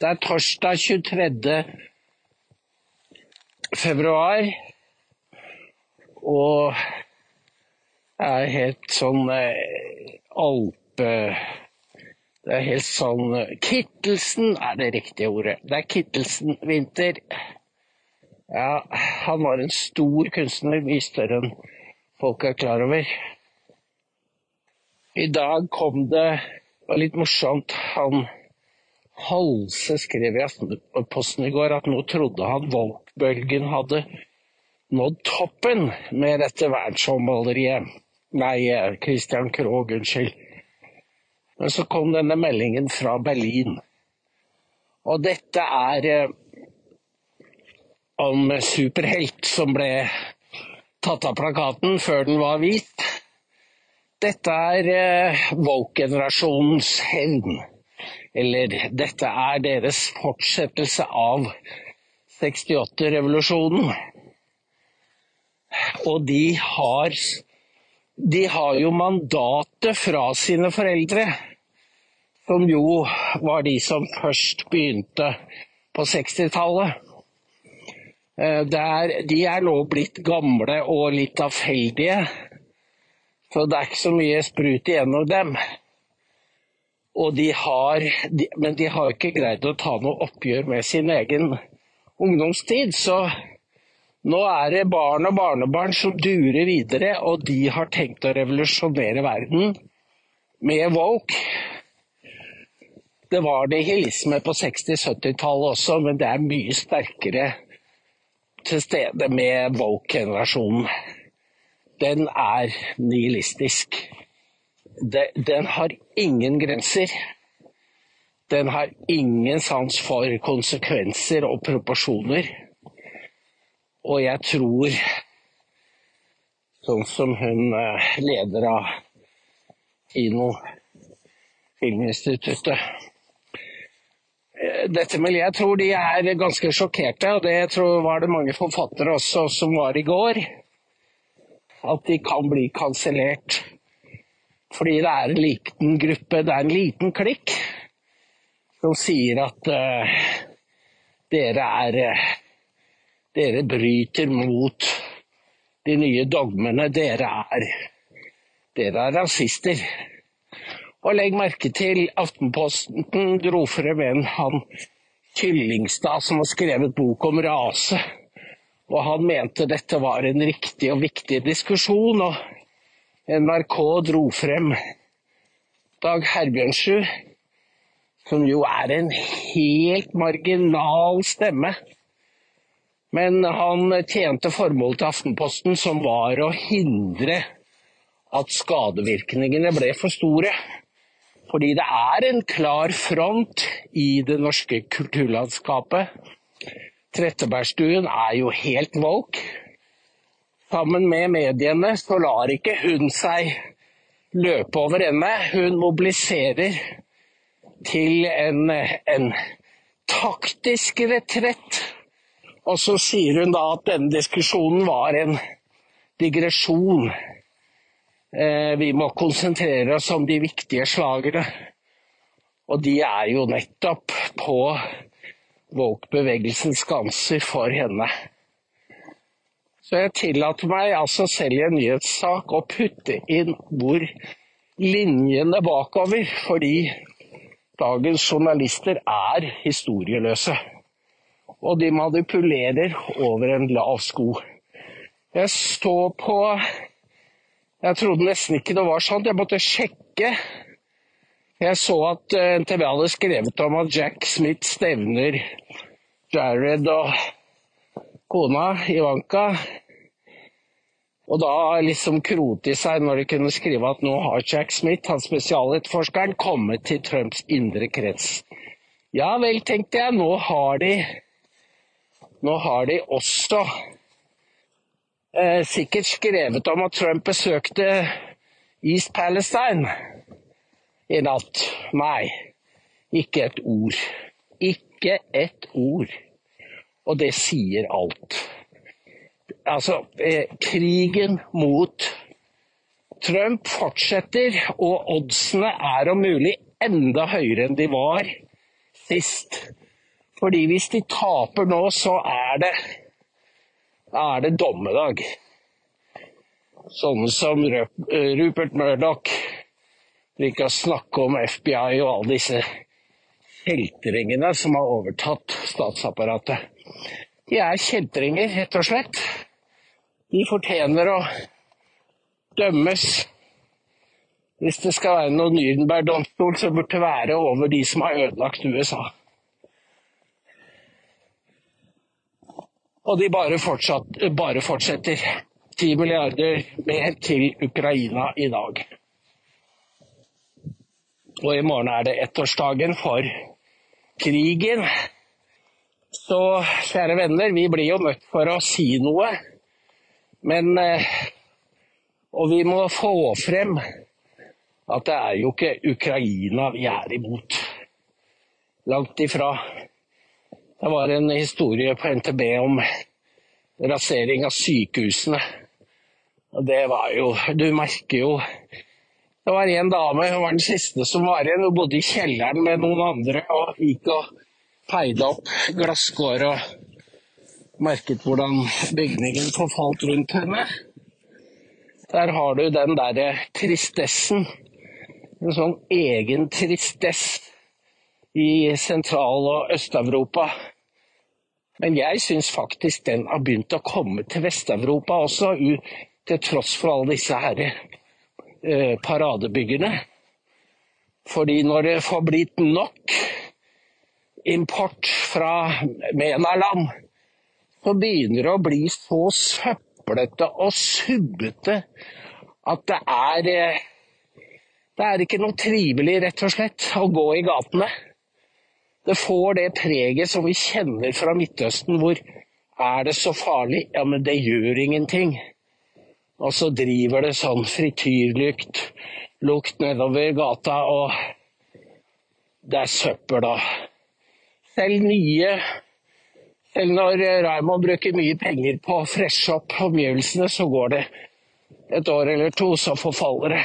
Det er torsdag 23. februar, og det er helt sånn eh, alpe... Det er helt sånn eh, Kittelsen er det riktige ordet. Det er Kittelsen-vinter. Ja, han var en stor kunstner, mye større enn folk er klar over. I dag kom det det var litt morsomt. Han Halse skrev i Aftenposten i går at nå trodde han Volk-bølgen hadde nådd toppen med dette verdensholmaleriet. Nei, Christian Krogh, unnskyld. Men så kom denne meldingen fra Berlin. Og dette er eh, om superhelt som ble tatt av plakaten før den var hvit. Dette er eh, woke-generasjonens hevn. Eller dette er deres fortsettelse av 68-revolusjonen. Og de har, de har jo mandatet fra sine foreldre, som jo var de som først begynte på 60-tallet. Eh, de er nå blitt gamle og litt avfeldige så det er ikke så mye sprut igjennom dem. Og de har, de, men de har ikke greid å ta noe oppgjør med sin egen ungdomstid. Så nå er det barn og barnebarn som durer videre, og de har tenkt å revolusjonere verden med woke. Det var nihilisme på 60-70-tallet også, men det er mye sterkere til stede med woke-generasjonen den er nihilistisk. Den har ingen grenser. Den har ingen sans for konsekvenser og proporsjoner. Og jeg tror, sånn som hun eh, leder av Kino Filminstituttet eh, dette miljøet, Jeg tror de er ganske sjokkerte, og det tror, var det mange forfattere også som var i går at de kan bli kansellert. Fordi det er en liten gruppe, det er en liten klikk, som sier at uh, dere er uh, Dere bryter mot de nye dogmene. Dere er Dere er rasister. Og legg merke til Aftenposten dro frem en han Kyllingstad som har skrevet bok om rase. Og han mente dette var en riktig og viktig diskusjon, og NRK dro frem Dag Herbjørnsrud, som jo er en helt marginal stemme. Men han tjente formålet til Aftenposten, som var å hindre at skadevirkningene ble for store. Fordi det er en klar front i det norske kulturlandskapet Trettebergstuen er jo helt woke. Sammen med mediene så lar ikke hun seg løpe over ende. Hun mobiliserer til en, en taktisk retrett. Og så sier hun da at denne diskusjonen var en digresjon. Eh, vi må konsentrere oss om de viktige slagene. Og de er jo nettopp på woke-bevegelsens skanser for henne. Så jeg tillater meg altså selv i en nyhetssak å putte inn hvor linjene bakover, fordi dagens journalister er historieløse. Og de manipulerer over en lav sko. Jeg står på Jeg trodde nesten ikke det var sånn. Jeg måtte sjekke jeg så at eh, NTV hadde skrevet om at Jack Smith stevner Jared og kona Ivanka. Og da liksom krote i seg når de kunne skrive at nå har Jack Smith, han spesialetterforskeren, kommet til Trumps indre krets. Ja vel, tenkte jeg, nå har de Nå har de også eh, sikkert skrevet om at Trump besøkte East Palestine i natt. Nei, ikke et ord. Ikke et ord. Og det sier alt. Altså, eh, krigen mot Trump fortsetter, og oddsene er om mulig enda høyere enn de var sist Fordi hvis de taper nå, så er det, er det dommedag. Sånne som Rupert Murdoch liker å snakke om FBI og alle disse kjeltringene som har overtatt statsapparatet. De er kjeltringer, rett og slett. De fortjener å dømmes. Hvis det skal være noen Nürnberg-domstol, så burde det være over de som har ødelagt USA. Og de bare, fortsatt, bare fortsetter. 10 milliarder mer til Ukraina i dag. Og i morgen er det ettårsdagen for krigen. Så kjære venner, vi blir jo nødt for å si noe. Men eh, Og vi må få frem at det er jo ikke Ukraina vi er imot. Langt ifra. Det var en historie på NTB om rasering av sykehusene. Og det var jo Du merker jo Det var en dame, hun var den siste som var igjen. Hun bodde i kjelleren med noen andre og gikk og peide opp glasskår og merket hvordan bygningen forfalt rundt henne. Der har du den derre tristessen. En sånn egen tristess i Sentral- og Øst-Europa. Men jeg syns faktisk den har begynt å komme til Vest-Europa også, til tross for alle disse her eh, paradebyggerne. Fordi når det får blitt nok import fra MENA-land, så begynner det å bli så søplete og subbete at det er eh, Det er ikke noe trivelig, rett og slett, å gå i gatene. Det får det preget som vi kjenner fra Midtøsten, hvor er det så farlig? Ja, men det gjør ingenting. Og så driver det sånn frityrlykt lukt nedover gata, og det er søppel, da. Selv nye Selv når Raymond bruker mye penger på å freshe opp omgivelsene, så går det et år eller to, så forfaller det.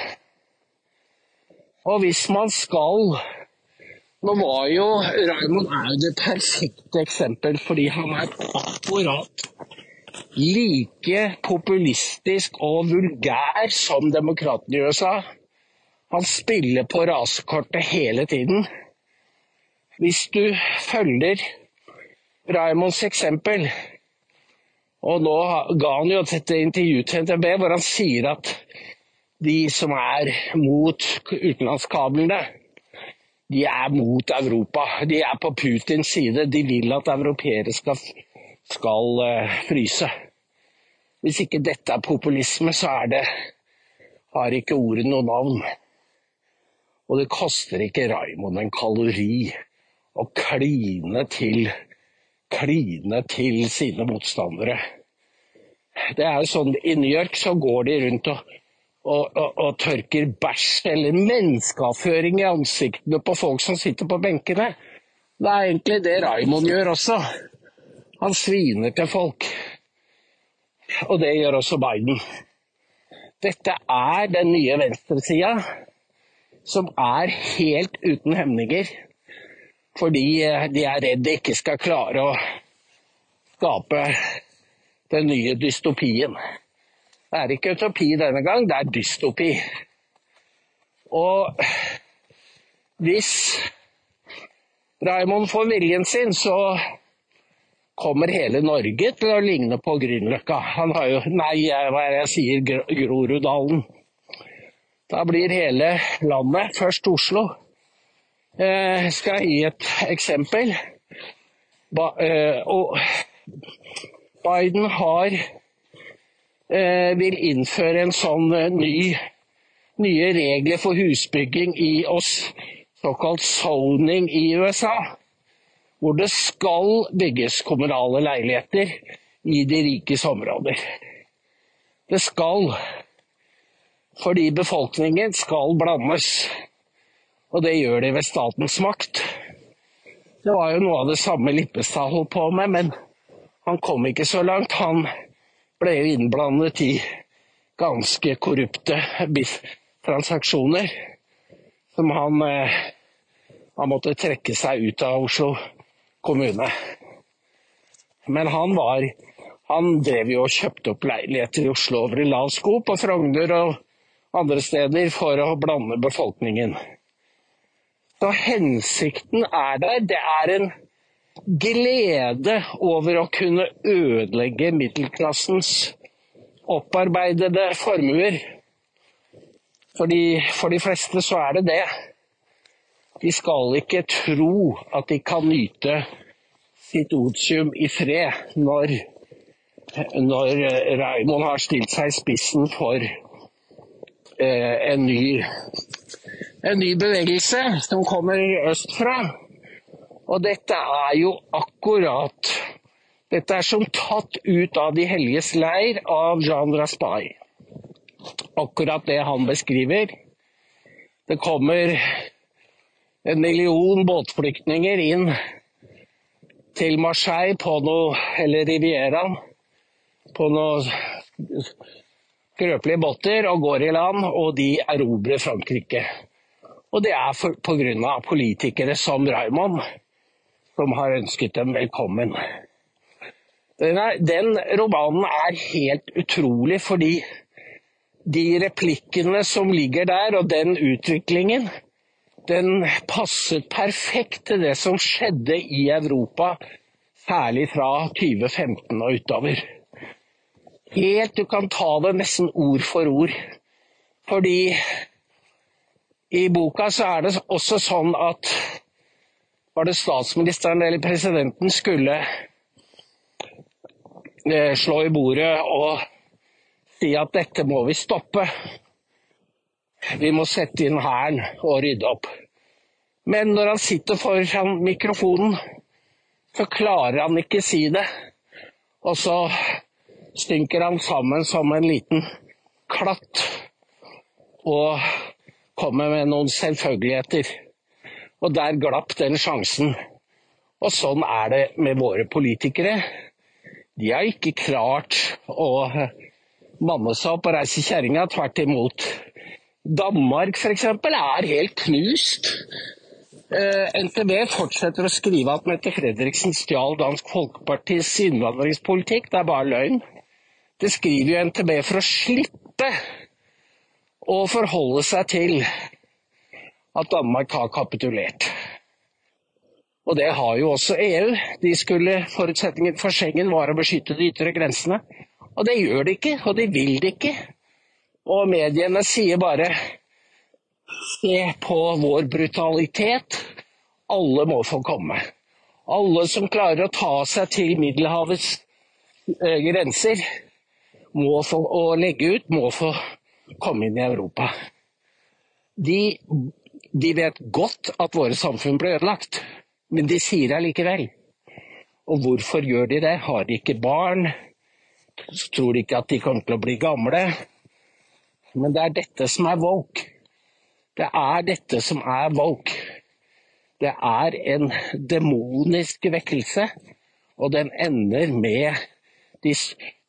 Og hvis man skal Nå var jo Raymond er jo det perfekte eksempel, fordi han er akkurat like populistisk og vulgær som demokratene i USA. Han spiller på rasekortet hele tiden. Hvis du følger Raimonds eksempel, og nå ga han jo dette intervjuet til NTB hvor han sier at de som er mot utenlandskablene, de er mot Europa. De er på Putins side. De vil at europeere skal skal eh, fryse. Hvis ikke dette er populisme, så er det har ikke ordet noe navn. Og det koster ikke Raimond en kalori å kline til, kline til sine motstandere. Det er jo sånn, I New York så går de rundt og, og, og, og tørker bæsj eller menneskeavføring i ansiktene på folk som sitter på benkene. Det er egentlig det Raimond gjør også. Han sviner til folk. Og det gjør også Biden. Dette er den nye venstresida som er helt uten hemninger. Fordi eh, de er redd de ikke skal klare å skape den nye dystopien. Det er ikke utopi denne gang, det er dystopi. Og hvis Raymond får viljen sin, så kommer hele Norge til å ligne på Grünerløkka. Han har jo Nei, hva er det jeg sier? Groruddalen. Da blir hele landet, først Oslo. Jeg eh, skal gi et eksempel. Ba, eh, og Biden har eh, vil innføre en sånn eh, ny, nye regler for husbygging i oss, såkalt zoning i USA hvor det skal bygges kommunale leiligheter i de rikes områder. Det skal. Fordi befolkningen skal blandes. Og det gjør de ved statens makt. Det var jo noe av det samme Lippestad holdt på med, men han kom ikke så langt. Han ble jo innblandet i ganske korrupte transaksjoner som han, eh, han måtte trekke seg ut av Oslo kommune. Men han var Han drev jo og kjøpte opp leiligheter i Oslo over i lav på Frogner og andre steder, for å blande befolkningen. Så hensikten er der. Det er en glede over å kunne ødelegge middelklassens opparbeidede formuer. Fordi for de fleste så er det det. De skal ikke tro at de kan nyte sitt otium i fred når, når Raymond har stilt seg i spissen for eh, en, ny, en ny bevegelse som kommer østfra. Og dette er jo akkurat Dette er som tatt ut av De helliges leir av Jean Raspail. Akkurat det han beskriver. Det kommer en million båtflyktninger inn til Marseille på noe, eller Rivieraen på noen skrøpelige båter og går i land, og de erobrer Frankrike. Og det er pga. politikere som Raymond, som har ønsket dem velkommen. Den, den romanen er helt utrolig fordi de replikkene som ligger der, og den utviklingen, den passet perfekt til det som skjedde i Europa, særlig fra 2015 og utover. Helt, Du kan ta det nesten ord for ord. Fordi i boka så er det også sånn at var det statsministeren eller presidenten skulle eh, slå i bordet og si at dette må vi stoppe. Vi må sette inn hæren og rydde opp. Men når han sitter foran mikrofonen, så klarer han ikke si det. Og så stynker han sammen som en liten klatt og kommer med noen selvfølgeligheter. Og der glapp den sjansen. Og sånn er det med våre politikere. De har ikke klart å manne seg opp og reise kjerringa, tvert imot. Danmark f.eks. er helt knust. Eh, NTB fortsetter å skrive at Mette Fredriksen stjal Dansk Folkepartis innvandringspolitikk. Det er bare løgn. Det skriver jo NTB for å slippe å forholde seg til at Danmark har kapitulert. Og det har jo også EU. De skulle, Forutsetningen for Schengen var å beskytte de ytre grensene. Og det gjør de ikke, og de vil det ikke. Og mediene sier bare se på vår brutalitet. Alle må få komme. Alle som klarer å ta seg til Middelhavets eh, grenser må få, og legge ut, må få inn i Europa. De, de vet godt at våre samfunn ble ødelagt, men de sier det likevel. Og hvorfor gjør de det? Har de ikke barn? Tror de ikke at de kommer til å bli gamle? Men det er dette som er woke. Det er dette som er woke. Det er en demonisk vekkelse, og den ender med,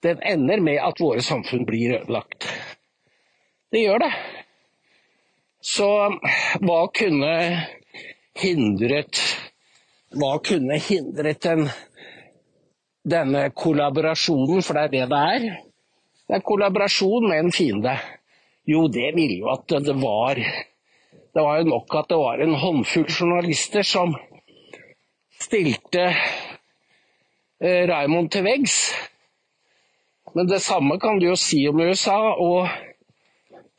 den ender med at våre samfunn blir ødelagt. Det gjør det. Så hva kunne hindret Hva kunne hindret den, denne kollaborasjonen, for det er det det er? Det er kollaborasjon med en fiende. Jo, det ville jo at det var Det var jo nok at det var en håndfull journalister som stilte eh, Raymond til veggs. Men det samme kan du jo si om USA, og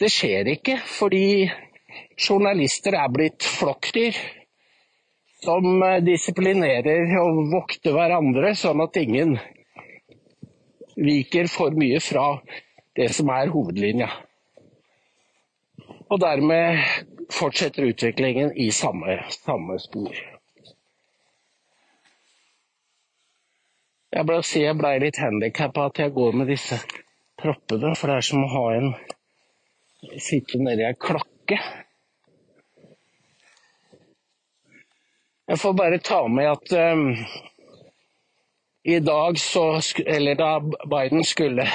det skjer ikke fordi journalister er blitt flokkdyr som eh, disiplinerer og vokter hverandre, sånn at ingen viker for mye fra det som er hovedlinja. Og dermed fortsetter utviklingen i samme, samme spor. Jeg ble, jeg ble litt handikappa at jeg går med disse proppene, for det er som å ha en sitte nedi ei klokke. Jeg får bare ta med at um, i dag så Eller da Biden skulle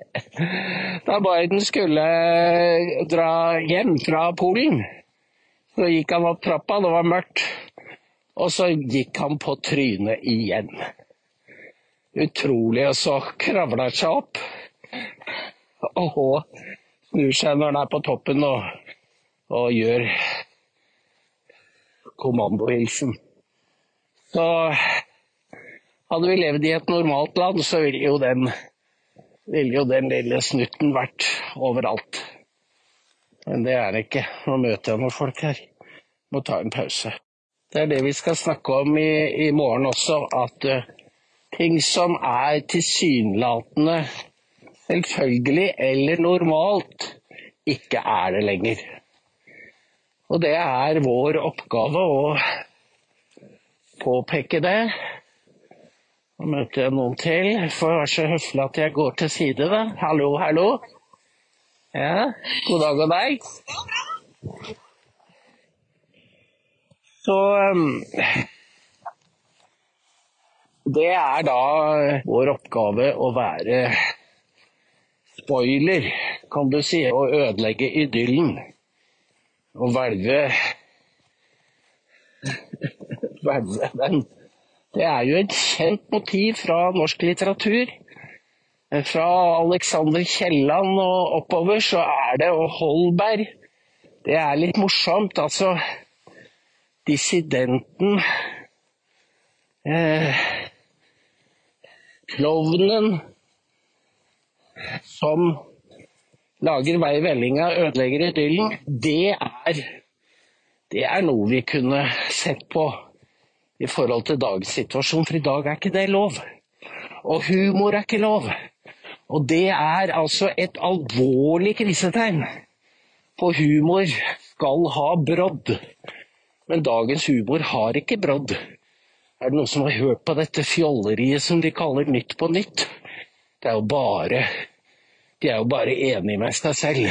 Da Biden skulle dra hjem fra Polen, så gikk han opp trappa, det var mørkt. Og så gikk han på trynet igjen. Utrolig. Og så kravla han seg opp. Og snur seg når han er på toppen og, og gjør kommandohilsen. Så hadde vi levd i et normalt land, så ville jo den, ville jo den lille snutten vært overalt. Men det er det ikke. Nå møter jeg noen folk her. Må ta en pause. Det er det vi skal snakke om i, i morgen også, at uh, ting som er tilsynelatende selvfølgelig eller normalt, ikke er det lenger. Og det er vår oppgave å påpeke det. Nå møter jeg noen til. Får være så høflig at jeg går til side, da. Hallo, hallo. Ja, god dag og deg. Så um, Det er da vår oppgave å være spoiler, kan du si, å ødelegge idyllen. Og hvelve Hvelve den. Det er jo et kjent motiv fra norsk litteratur. Fra Alexander Kielland og oppover så er det, og Holberg Det er litt morsomt. Altså, dissidenten eh, Klovnen som lager vei i vellinga, ødelegger idyllen, det er, det er noe vi kunne sett på i forhold til dagens situasjon, for i dag er ikke det lov. Og humor er ikke lov. Og det er altså et alvorlig krisetegn. For humor skal ha brodd. Men dagens humor har ikke brodd. Er det noen som har hørt på dette fjolleriet som de kaller Nytt på nytt? Det er jo bare De er jo bare enige med seg selv.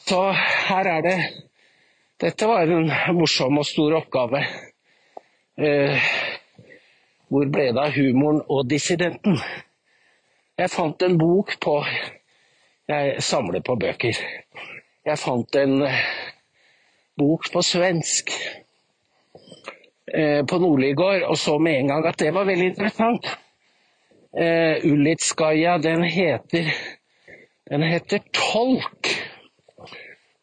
Så her er det Dette var en morsom og stor oppgave. Eh, hvor ble det av humoren og dissidenten? Jeg fant en bok på Jeg samler på bøker. Jeg fant en eh, bok på svensk eh, på Nordligård og så med en gang at det var veldig interessant. Uh, Ulitskaja, den heter Den heter Tolk.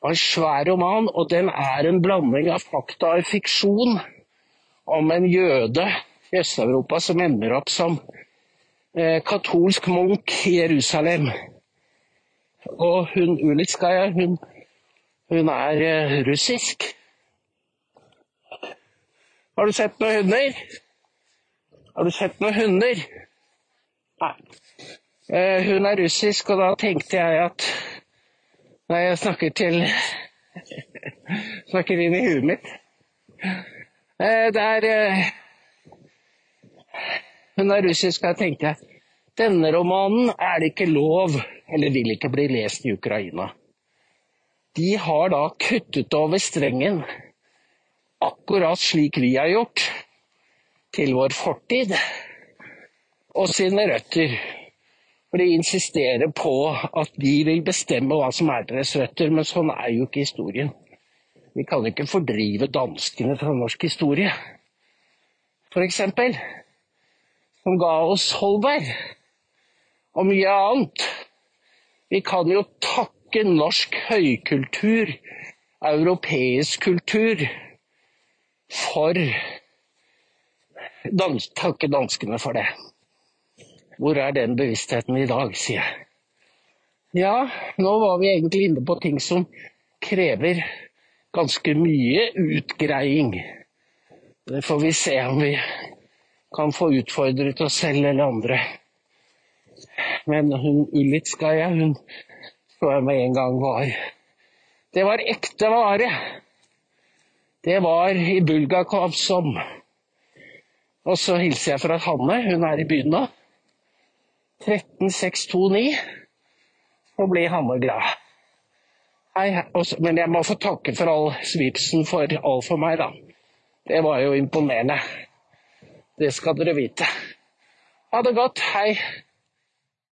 Det en svær roman, og den er en blanding av fakta og fiksjon om en jøde i Øst-Europa som ender opp som eh, katolsk munk i Jerusalem. Og hun Ulitskaja, hun, hun er eh, russisk. Har du sett noen hunder? Har du sett noen hunder? Eh, hun er russisk, og da tenkte jeg at Nei, jeg snakker til Snakker inn i huet mitt. Eh, det er eh, Hun er russisk, og da tenkte jeg denne romanen er det ikke lov, eller vil ikke bli lest i Ukraina. De har da kuttet over strengen, akkurat slik vi har gjort, til vår fortid og sine røtter. For de insisterer på at de vil bestemme hva som er deres røtter, men sånn er jo ikke historien. Vi kan ikke fordrive danskene fra norsk historie, eksempel. Som ga oss Holberg, og mye annet. Vi kan jo takke norsk høykultur, europeisk kultur, for dans, Takke danskene for det. Hvor er den bevisstheten i dag, sier jeg. Ja, nå var vi egentlig inne på ting som krever ganske mye utgreiing. Det får vi se om vi kan få utfordret oss selv eller andre. Men hun Ulitskaja, hun så jeg med en gang var Det var ekte vare. Det var i Bulgakov som Og så hilser jeg fra Hanne, hun er i byen nå. 13629, så blir Hamar glad. Hei, men jeg må få takke for all svipsen for all for meg, da. Det var jo imponerende. Det skal dere vite. Ha det godt. Hei.